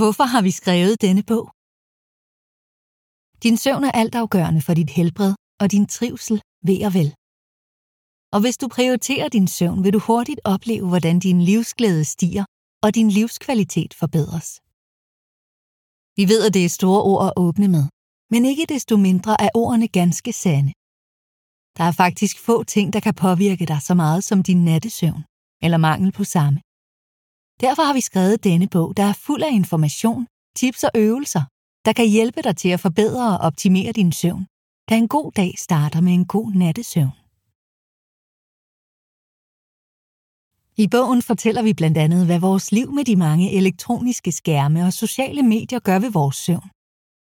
Hvorfor har vi skrevet denne bog? Din søvn er altafgørende for dit helbred og din trivsel ved og vel. Og hvis du prioriterer din søvn, vil du hurtigt opleve, hvordan din livsglæde stiger og din livskvalitet forbedres. Vi ved, at det er store ord at åbne med, men ikke desto mindre er ordene ganske sande. Der er faktisk få ting, der kan påvirke dig så meget som din nattesøvn, eller mangel på samme. Derfor har vi skrevet denne bog, der er fuld af information, tips og øvelser, der kan hjælpe dig til at forbedre og optimere din søvn, da en god dag starter med en god nattesøvn. I bogen fortæller vi blandt andet, hvad vores liv med de mange elektroniske skærme og sociale medier gør ved vores søvn,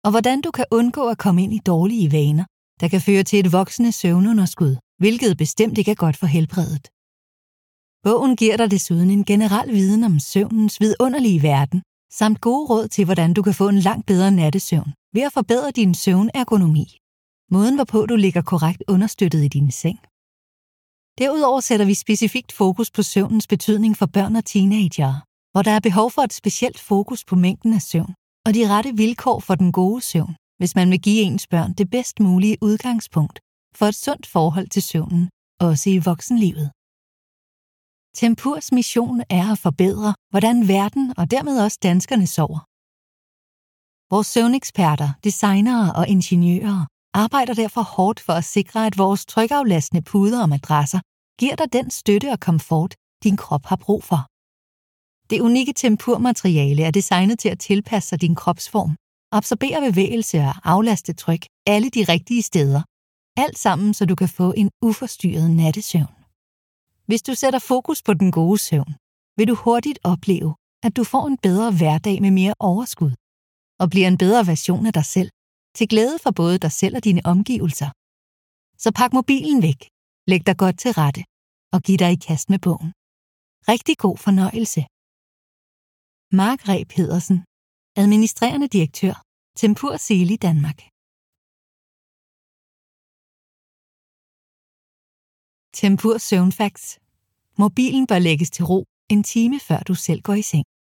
og hvordan du kan undgå at komme ind i dårlige vaner, der kan føre til et voksende søvnunderskud, hvilket bestemt ikke er godt for helbredet. Bogen giver dig desuden en generel viden om søvnens vidunderlige verden, samt gode råd til, hvordan du kan få en langt bedre nattesøvn ved at forbedre din søvnergonomi. Måden, hvorpå du ligger korrekt understøttet i din seng. Derudover sætter vi specifikt fokus på søvnens betydning for børn og teenagere, hvor der er behov for et specielt fokus på mængden af søvn og de rette vilkår for den gode søvn, hvis man vil give ens børn det bedst mulige udgangspunkt for et sundt forhold til søvnen, også i voksenlivet. Tempurs mission er at forbedre, hvordan verden og dermed også danskerne sover. Vores søvneksperter, designere og ingeniører arbejder derfor hårdt for at sikre, at vores trykaflastende puder og madrasser giver dig den støtte og komfort, din krop har brug for. Det unikke tempurmateriale er designet til at tilpasse sig din kropsform, absorbere bevægelse og aflaste tryk alle de rigtige steder. Alt sammen, så du kan få en uforstyrret nattesøvn. Hvis du sætter fokus på den gode søvn, vil du hurtigt opleve, at du får en bedre hverdag med mere overskud, og bliver en bedre version af dig selv, til glæde for både dig selv og dine omgivelser. Så pak mobilen væk, læg dig godt til rette og giv dig i kast med bogen. Rigtig god fornøjelse. Mark Reb Pedersen, administrerende direktør, Tempur Seli Danmark. Tempur Søvnfax. Mobilen bør lægges til ro en time før du selv går i seng.